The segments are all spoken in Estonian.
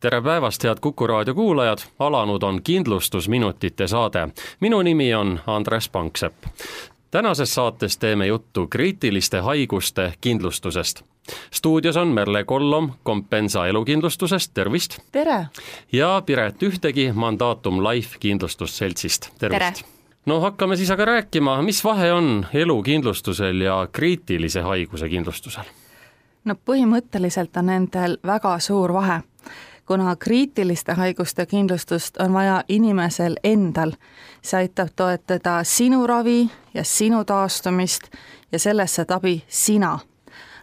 tere päevast, head Kuku raadio kuulajad, alanud on kindlustusminutite saade. minu nimi on Andres Panksepp. tänases saates teeme juttu kriitiliste haiguste kindlustusest. stuudios on Merle Kollom Compensa elukindlustusest, tervist! tere! ja Piret Ühtegi Mandatum Life kindlustusseltsist, tervist! no hakkame siis aga rääkima, mis vahe on elukindlustusel ja kriitilise haiguse kindlustusel? no põhimõtteliselt on nendel väga suur vahe kuna kriitiliste haiguste kindlustust on vaja inimesel endal. see aitab toetada sinu ravi ja sinu taastumist ja sellest saad abi sina.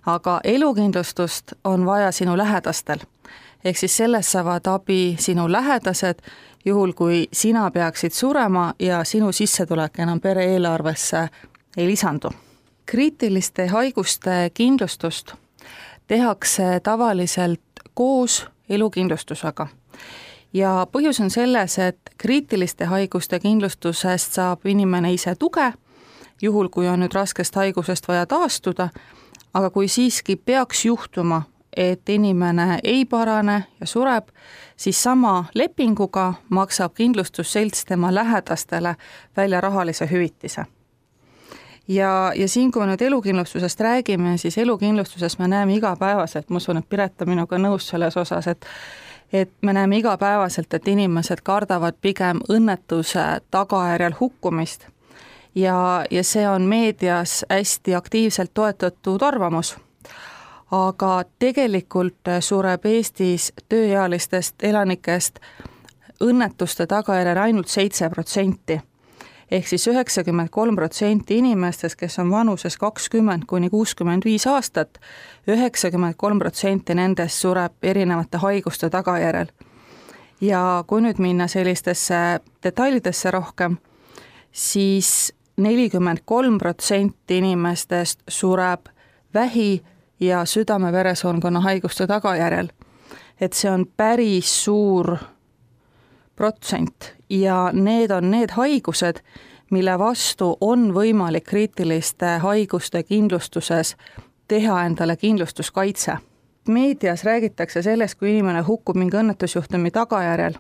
aga elukindlustust on vaja sinu lähedastel. ehk siis sellest saavad abi sinu lähedased, juhul kui sina peaksid surema ja sinu sissetulek enam pere eelarvesse ei lisandu. kriitiliste haiguste kindlustust tehakse tavaliselt koos elukindlustusega. ja põhjus on selles, et kriitiliste haiguste kindlustusest saab inimene ise tuge, juhul kui on nüüd raskest haigusest vaja taastuda, aga kui siiski peaks juhtuma, et inimene ei parane ja sureb, siis sama lepinguga maksab kindlustusselts tema lähedastele välja rahalise hüvitise ja, ja siin, kui me nüüd elukindlustusest räägime, siis elukindlustuses me näeme igapäevaselt, ma usun, et Piret on minuga nõus selles osas, et et me näeme igapäevaselt, et inimesed kardavad pigem õnnetuse tagajärjel hukkumist. ja, ja see on meedias hästi aktiivselt toetatud arvamus. aga tegelikult sureb Eestis tööealistest elanikest õnnetuste tagajärjel ainult seitse protsenti ehk siis üheksakümmend kolm protsenti inimestest, kes on vanuses kakskümmend kuni kuuskümmend viis aastat, üheksakümmend kolm protsenti nendest sureb erinevate haiguste tagajärjel. ja kui nüüd minna sellistesse detailidesse rohkem, siis nelikümmend kolm protsenti inimestest sureb vähi ja südame-veresoonkonna haiguste tagajärjel. et see on päris suur protsent ja need on need haigused, mille vastu on võimalik kriitiliste haiguste kindlustuses teha endale kindlustuskaitse. meedias räägitakse sellest, kui inimene hukkub mingi õnnetusjuhtumi tagajärjel,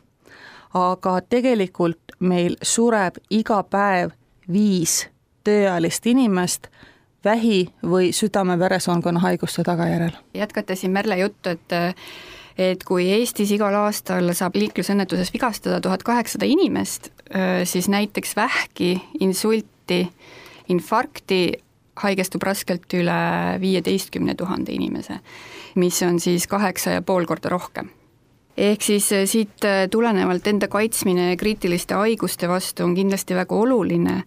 aga tegelikult meil sureb iga päev viis tööealist inimest vähi või südame-veresoonkonna haiguste tagajärjel. jätkates siin Merle juttu, et et kui Eestis igal aastal saab liiklusõnnetuses vigastada tuhat kaheksasada inimest, siis näiteks vähki, insulti, infarkti haigestub raskelt üle viieteistkümne tuhande inimese, mis on siis kaheksa ja pool korda rohkem ehk siis siit tulenevalt enda kaitsmine kriitiliste haiguste vastu on kindlasti väga oluline.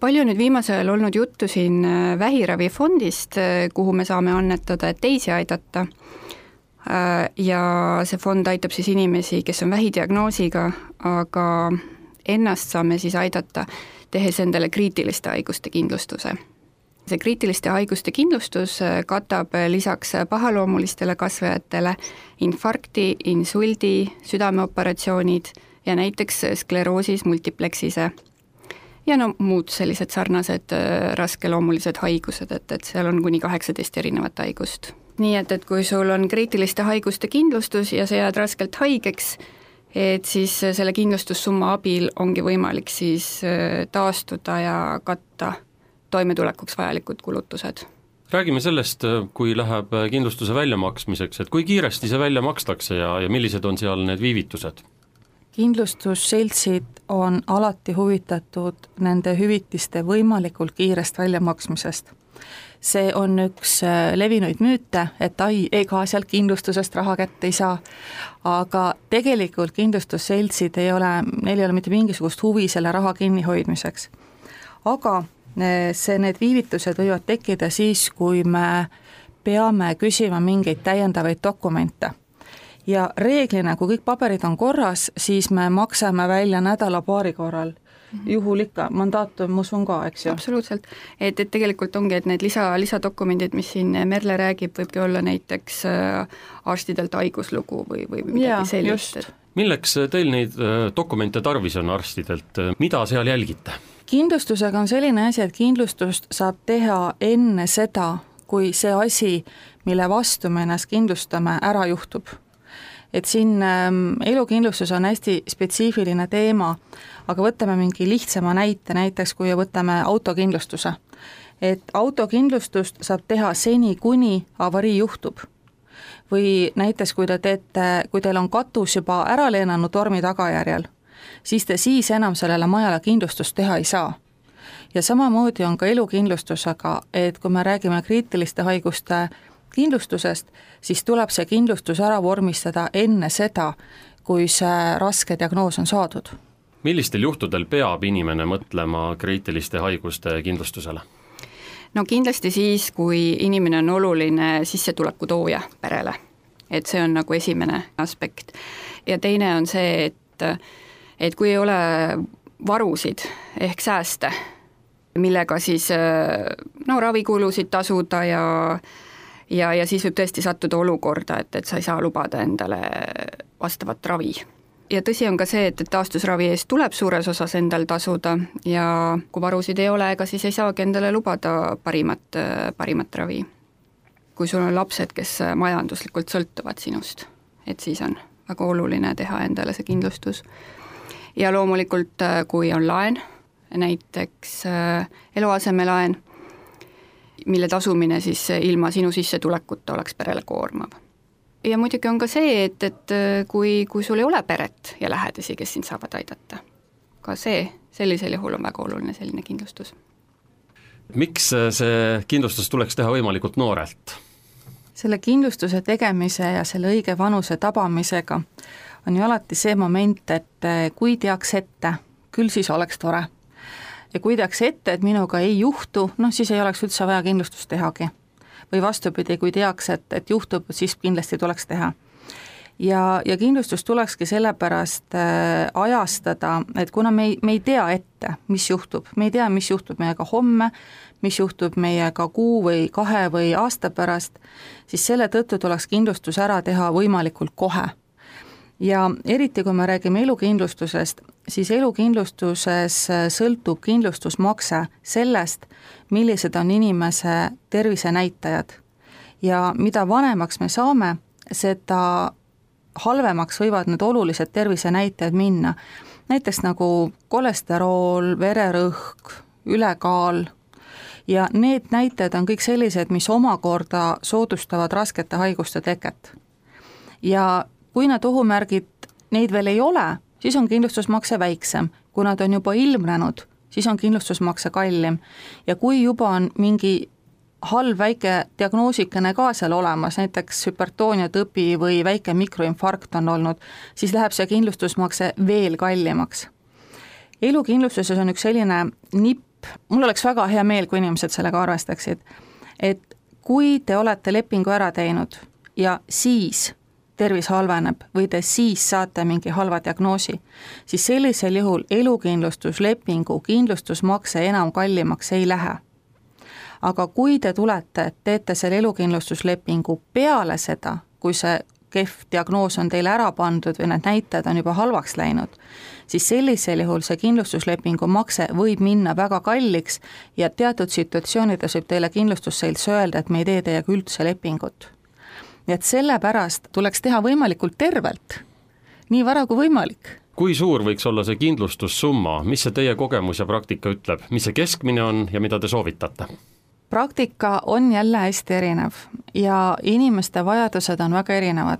palju nüüd viimasel ajal olnud juttu siin vähiravifondist, kuhu me saame annetada, et teisi aidata ja see fond aitab siis inimesi, kes on vähidiagnoosiga, aga ennast saame siis aidata, tehes endale kriitiliste haiguste kindlustuse. see kriitiliste haiguste kindlustus äh, katab äh, lisaks pahaloomulistele kasvajatele infarkti, insuldi, südameoperatsioonid ja näiteks skleroosis multiplexise ja no muud sellised sarnased raskeloomulised haigused, et, et seal on kuni kaheksateist erinevat haigust nii et, et kui sul on kriitiliste haiguste kindlustus ja sa jääd raskelt haigeks, et siis selle kindlustussumma abil ongi võimalik siis äh, taastuda ja katta toimetulekuks vajalikud kulutused. räägime sellest, äh, kui läheb äh, kindlustuse väljamaksmiseks, et kui kiiresti see välja makstakse ja, ja millised on seal need viivitused? Kindlustusseltsid on alati huvitatud nende hüvitiste võimalikult kiirest väljamaksmisest see on üks äh, levinuid müüte, et ai, ega sealt kindlustusest raha kätte ei saa. aga tegelikult kindlustusseltsid ei ole, neil ei ole mitte mingisugust huvi selle raha kinnihoidmiseks. aga äh, see, need viivitused võivad tekkida siis, kui me peame küsima mingeid täiendavaid dokumente ja reeglina, kui kõik paberid on korras, siis me maksame välja nädala-paari korral Mhm. juhul ikka, mandaat ma usun ka, eks ju. absoluutselt, et, et tegelikult ongi, et need lisa, lisadokumendid, mis siin Merle räägib, võibki olla näiteks äh, arstidelt haiguslugu või, või midagi ja, sellist. milleks teil neid äh, dokumente tarvis on arstidelt, mida seal jälgite? kindlustusega on selline asi, et kindlustust saab teha enne seda, kui see asi, mille vastu me ennast kindlustame, ära juhtub et siin ähm, elukindlustus on hästi spetsiifiline teema, aga võtame mingi lihtsama näite, näiteks kui võtame autokindlustuse. et autokindlustust saab teha seni, kuni avarii juhtub. või näiteks, kui te teete, kui teil on katus juba ära lennanud tormi tagajärjel, siis te siis enam sellele majale kindlustust teha ei saa ja samamoodi on ka elukindlustusega, et kui me räägime kriitiliste haiguste kindlustusest, siis tuleb see kindlustus ära vormistada enne seda, kui see raske diagnoos on saadud. millistel juhtudel peab inimene mõtlema kriitiliste haiguste kindlustusele? no kindlasti siis, kui inimene on oluline sissetuleku tooja perele. et see on nagu esimene aspekt. ja teine on see, et, et kui ei ole varusid ehk sääste, millega siis no ravikulusid tasuda ja ja, ja siis võib tõesti sattuda olukorda, et, et sa ei saa lubada endale vastavat ravi. ja tõsi on ka see, et, et taastusravi eest tuleb suures osas endal tasuda ja kui varusid ei ole, ega siis ei saagi endale lubada parimat, parimat ravi. kui sul on lapsed, kes majanduslikult sõltuvad sinust, et siis on väga oluline teha endale see kindlustus. ja loomulikult, kui on laen, näiteks eluasemelaen mille tasumine siis ilma sinu sissetulekuta oleks perele koormav. ja muidugi on ka see, et, et kui, kui sul ei ole peret ja lähedasi, kes sind saavad aidata, ka see, sellisel juhul on väga oluline selline kindlustus. miks see kindlustus tuleks teha võimalikult noorelt? selle kindlustuse tegemise ja selle õige vanuse tabamisega on ju alati see moment, et kui teaks ette, küll siis oleks tore ja kui teaks ette, et minuga ei juhtu, noh siis ei oleks üldse vaja kindlustust tehagi. või vastupidi, kui teaks, et, et juhtub, siis kindlasti tuleks teha. ja, ja kindlustus tulekski sellepärast äh, ajastada, et kuna me ei, me ei tea ette, mis juhtub, me ei tea, mis juhtub meiega homme, mis juhtub meiega kuu või kahe või aasta pärast, siis selle tõttu tuleks kindlustus ära teha võimalikult kohe ja eriti, kui me räägime elukindlustusest, siis elukindlustuses sõltub kindlustusmakse sellest, millised on inimese tervisenäitajad. ja mida vanemaks me saame, seda halvemaks võivad need olulised tervisenäitajad minna. näiteks nagu kolesterool, vererõhk, ülekaal ja need näitajad on kõik sellised, mis omakorda soodustavad raskete haiguste teket. ja kui need ohumärgid, neid veel ei ole, siis on kindlustusmakse väiksem, kui nad on juba ilmnenud, siis on kindlustusmakse kallim. ja kui juba on mingi halb väike diagnoosikene ka seal olemas, näiteks hüpertoonia tõbi või väike mikroinfarkt on olnud, siis läheb see kindlustusmakse veel kallimaks. elukindlustuses on üks selline nipp, mul oleks väga hea meel, kui inimesed sellega arvestaksid, et kui te olete lepingu ära teinud ja siis tervis halveneb või te siis saate mingi halva diagnoosi, siis sellisel juhul elukindlustuslepingu kindlustusmakse enam kallimaks ei lähe. aga kui te tulete, teete selle elukindlustuslepingu peale seda, kui see kehv diagnoos on teile ära pandud või need näitajad on juba halvaks läinud, siis sellisel juhul see kindlustuslepingu makse võib minna väga kalliks ja teatud situatsioonides võib teile kindlustusselts öelda, et me ei tee teiega üldse lepingut nii et sellepärast tuleks teha võimalikult tervelt, nii vara kui võimalik kui suur võiks olla see kindlustussumma, mis see teie kogemus ja praktika ütleb, mis see keskmine on ja mida te soovitate? praktika on jälle hästi erinev ja inimeste vajadused on väga erinevad.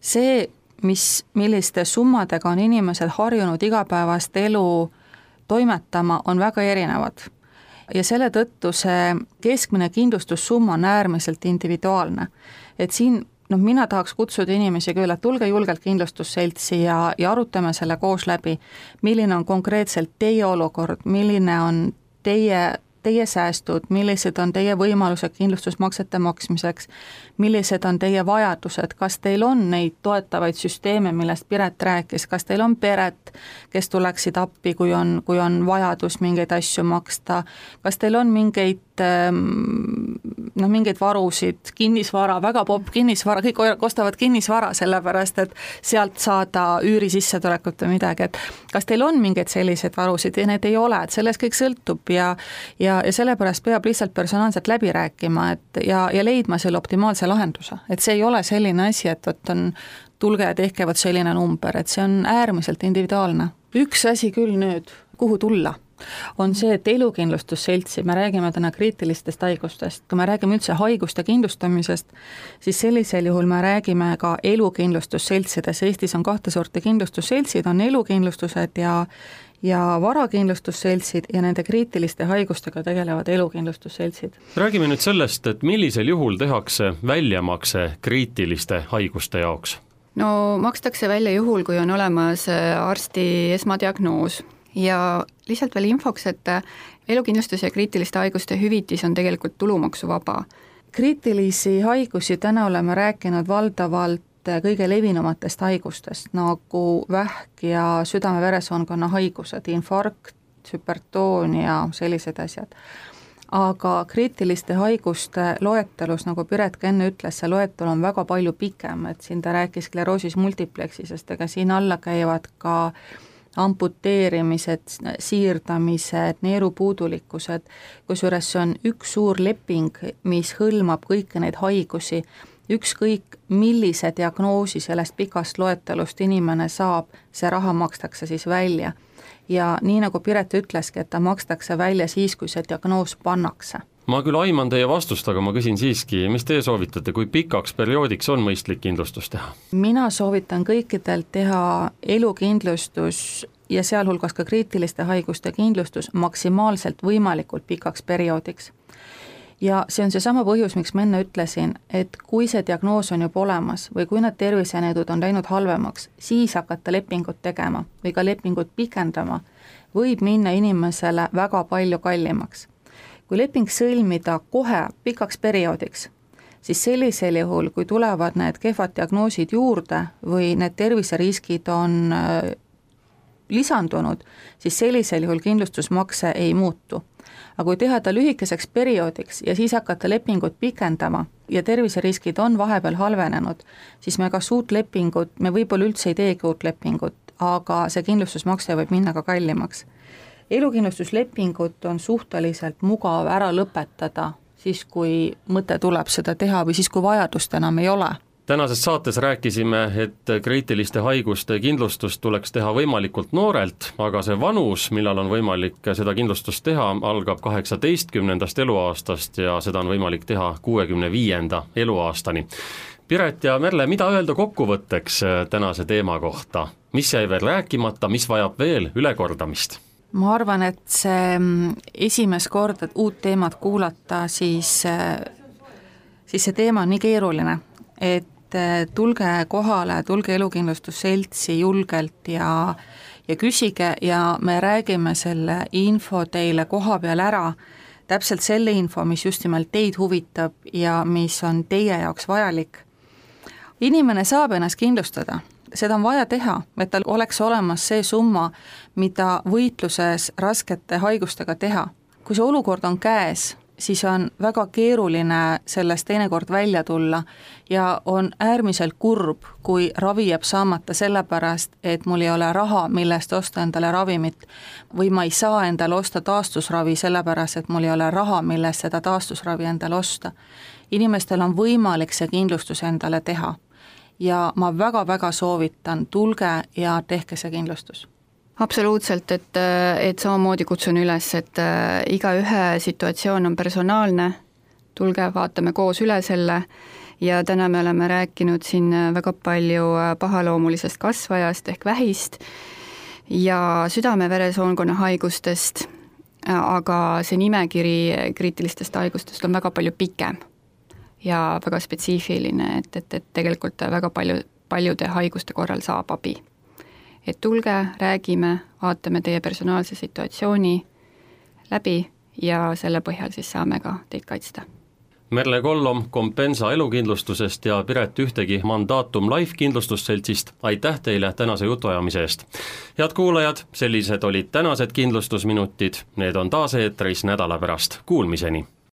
see, mis, milliste summadega on inimesed harjunud igapäevast elu toimetama, on väga erinevad. Ja selle tõttu see keskmine kindlustussumma on äärmiselt individuaalne. Et siin noh, mina tahaks kutsuda inimesi küll, et tulge julgelt kindlustusseltsi ja, ja arutame selle koos läbi, milline on konkreetselt teie olukord, milline on teie teie säästud, millised on teie võimalused kindlustusmaksete maksmiseks, millised on teie vajadused, kas teil on neid toetavaid süsteeme, millest Piret rääkis, kas teil on peret, kes tuleksid appi, kui on, kui on vajadus mingeid asju maksta, kas teil on mingeid noh, mingeid varusid, kinnisvara, väga popp kinnisvara, kõik ostavad kinnisvara, sellepärast et sealt saada üürisissetulekut või midagi, et kas teil on mingeid selliseid varusid? Ja need ei ole, et sellest kõik sõltub ja ja, ja sellepärast peab lihtsalt personaalselt läbi rääkima, et ja, ja leidma selle optimaalse lahenduse, et see ei ole selline asi, et vot on tulge ja tehke vot selline number, et see on äärmiselt individuaalne. üks asi küll nüüd, kuhu tulla on see, et elukindlustusseltsi, me räägime täna kriitilistest haigustest, kui me räägime üldse haiguste kindlustamisest, siis sellisel juhul me räägime ka elukindlustusseltsides, Eestis on kahte sorti kindlustusseltsid, on elukindlustused ja ja varakindlustusseltsid ja nende kriitiliste haigustega tegelevad elukindlustusseltsid. räägime nüüd sellest, et millisel juhul tehakse väljamakse kriitiliste haiguste jaoks? no makstakse välja juhul, kui on olemas äh, arsti esmadiagnoos ja lihtsalt veel infoks, et äh, elukindlustuse ja kriitiliste haiguste hüvitis on tegelikult tulumaksuvaba. kriitilisi haigusi täna oleme rääkinud valdavalt äh, kõige levinumatest haigustest, nagu vähk ja südame-veresoonkonna haigused, infarkt, hüpertoonia, sellised asjad. aga kriitiliste haiguste loetelus, nagu Piret ka enne ütles, see loetelu on väga palju pikem, et siin ta rääkis skleroosis multiplexisest, ega siin alla käivad ka äh, amputeerimised, siirdamised, neerupuudulikkused, kusjuures see on üks suur leping, mis hõlmab kõiki neid haigusi, ükskõik millise diagnoosi sellest pikast loetelust inimene saab, see raha makstakse siis välja. ja nii, nagu Piret ütleski, et ta makstakse välja siis, kui see diagnoos pannakse ma küll aiman teie vastust, aga ma küsin siiski, mis teie soovitate, kui pikaks perioodiks on mõistlik kindlustus teha? mina soovitan kõikidel teha elukindlustus ja sealhulgas ka kriitiliste haiguste kindlustus maksimaalselt võimalikult pikaks perioodiks. ja see on seesama põhjus, miks ma enne ütlesin, et kui see diagnoos on juba olemas või kui need tervisenäidud on läinud halvemaks, siis hakata lepingut tegema või ka lepingut pikendama, võib minna inimesele väga palju kallimaks kui leping sõlmida kohe pikaks perioodiks, siis sellisel juhul, kui tulevad need kehvad diagnoosid juurde või need terviseriskid on äh, lisandunud, siis sellisel juhul kindlustusmakse ei muutu. aga kui teha ta lühikeseks perioodiks ja siis hakata lepingut pikendama ja terviseriskid on vahepeal halvenenud, siis me kas uut lepingut, me võib-olla üldse ei teegi uut lepingut, aga see kindlustusmakse võib minna ka kallimaks elukindlustuslepingut on suhteliselt mugav ära lõpetada siis, kui mõte tuleb seda teha või siis, kui vajadust enam ei ole tänases saates rääkisime, et kriitiliste haiguste kindlustust tuleks teha võimalikult noorelt, aga see vanus, millal on võimalik seda kindlustust teha, algab kaheksateistkümnendast eluaastast ja seda on võimalik teha kuuekümne viienda eluaastani. Piret ja Merle, mida öelda kokkuvõtteks tänase teema kohta, mis jäi veel rääkimata, mis vajab veel ülekordamist? Ma arvan, et see mm, esimest korda uut teemat kuulata, siis, äh, siis see teema on nii keeruline, et äh, tulge kohale, tulge elukindlustusseltsi julgelt ja ja küsige ja me räägime selle info teile koha peal ära, täpselt selle info, mis just nimelt teid huvitab ja mis on teie jaoks vajalik. inimene saab ennast kindlustada seda on vaja teha, et tal oleks olemas see summa, mida võitluses raskete haigustega teha. kui see olukord on käes, siis on väga keeruline sellest teinekord välja tulla ja on äärmiselt kurb, kui ravi jääb saamata sellepärast, et mul ei ole raha, millest osta endale ravimit või ma ei saa endale osta taastusravi sellepärast, et mul ei ole raha, millest seda taastusravi endale osta. inimestel on võimalik see kindlustus endale teha ja ma väga-väga soovitan, tulge ja tehke see kindlustus. Absoluutselt, et, et samamoodi kutsun üles, et äh, igaühe situatsioon on personaalne, tulge vaatame koos üle selle. Ja täna me oleme rääkinud siin väga palju äh, pahaloomulisest kasvajast ehk vähist ja südame-veresoonkonna haigustest, aga see nimekiri kriitilistest haigustest on väga palju pikem ja väga spetsiifiline, et, et, et tegelikult väga palju, paljude haiguste korral saab abi. et tulge, räägime, vaatame teie personaalse situatsiooni läbi ja selle põhjal siis saame ka teid kaitsta. Merle Kollom Compensa elukindlustusest ja Piret Ühtegi Mandatum Life kindlustusseltsist, aitäh teile tänase jutuajamise eest! head kuulajad, sellised olid tänased kindlustusminutid, need on taas eetris nädala pärast, kuulmiseni!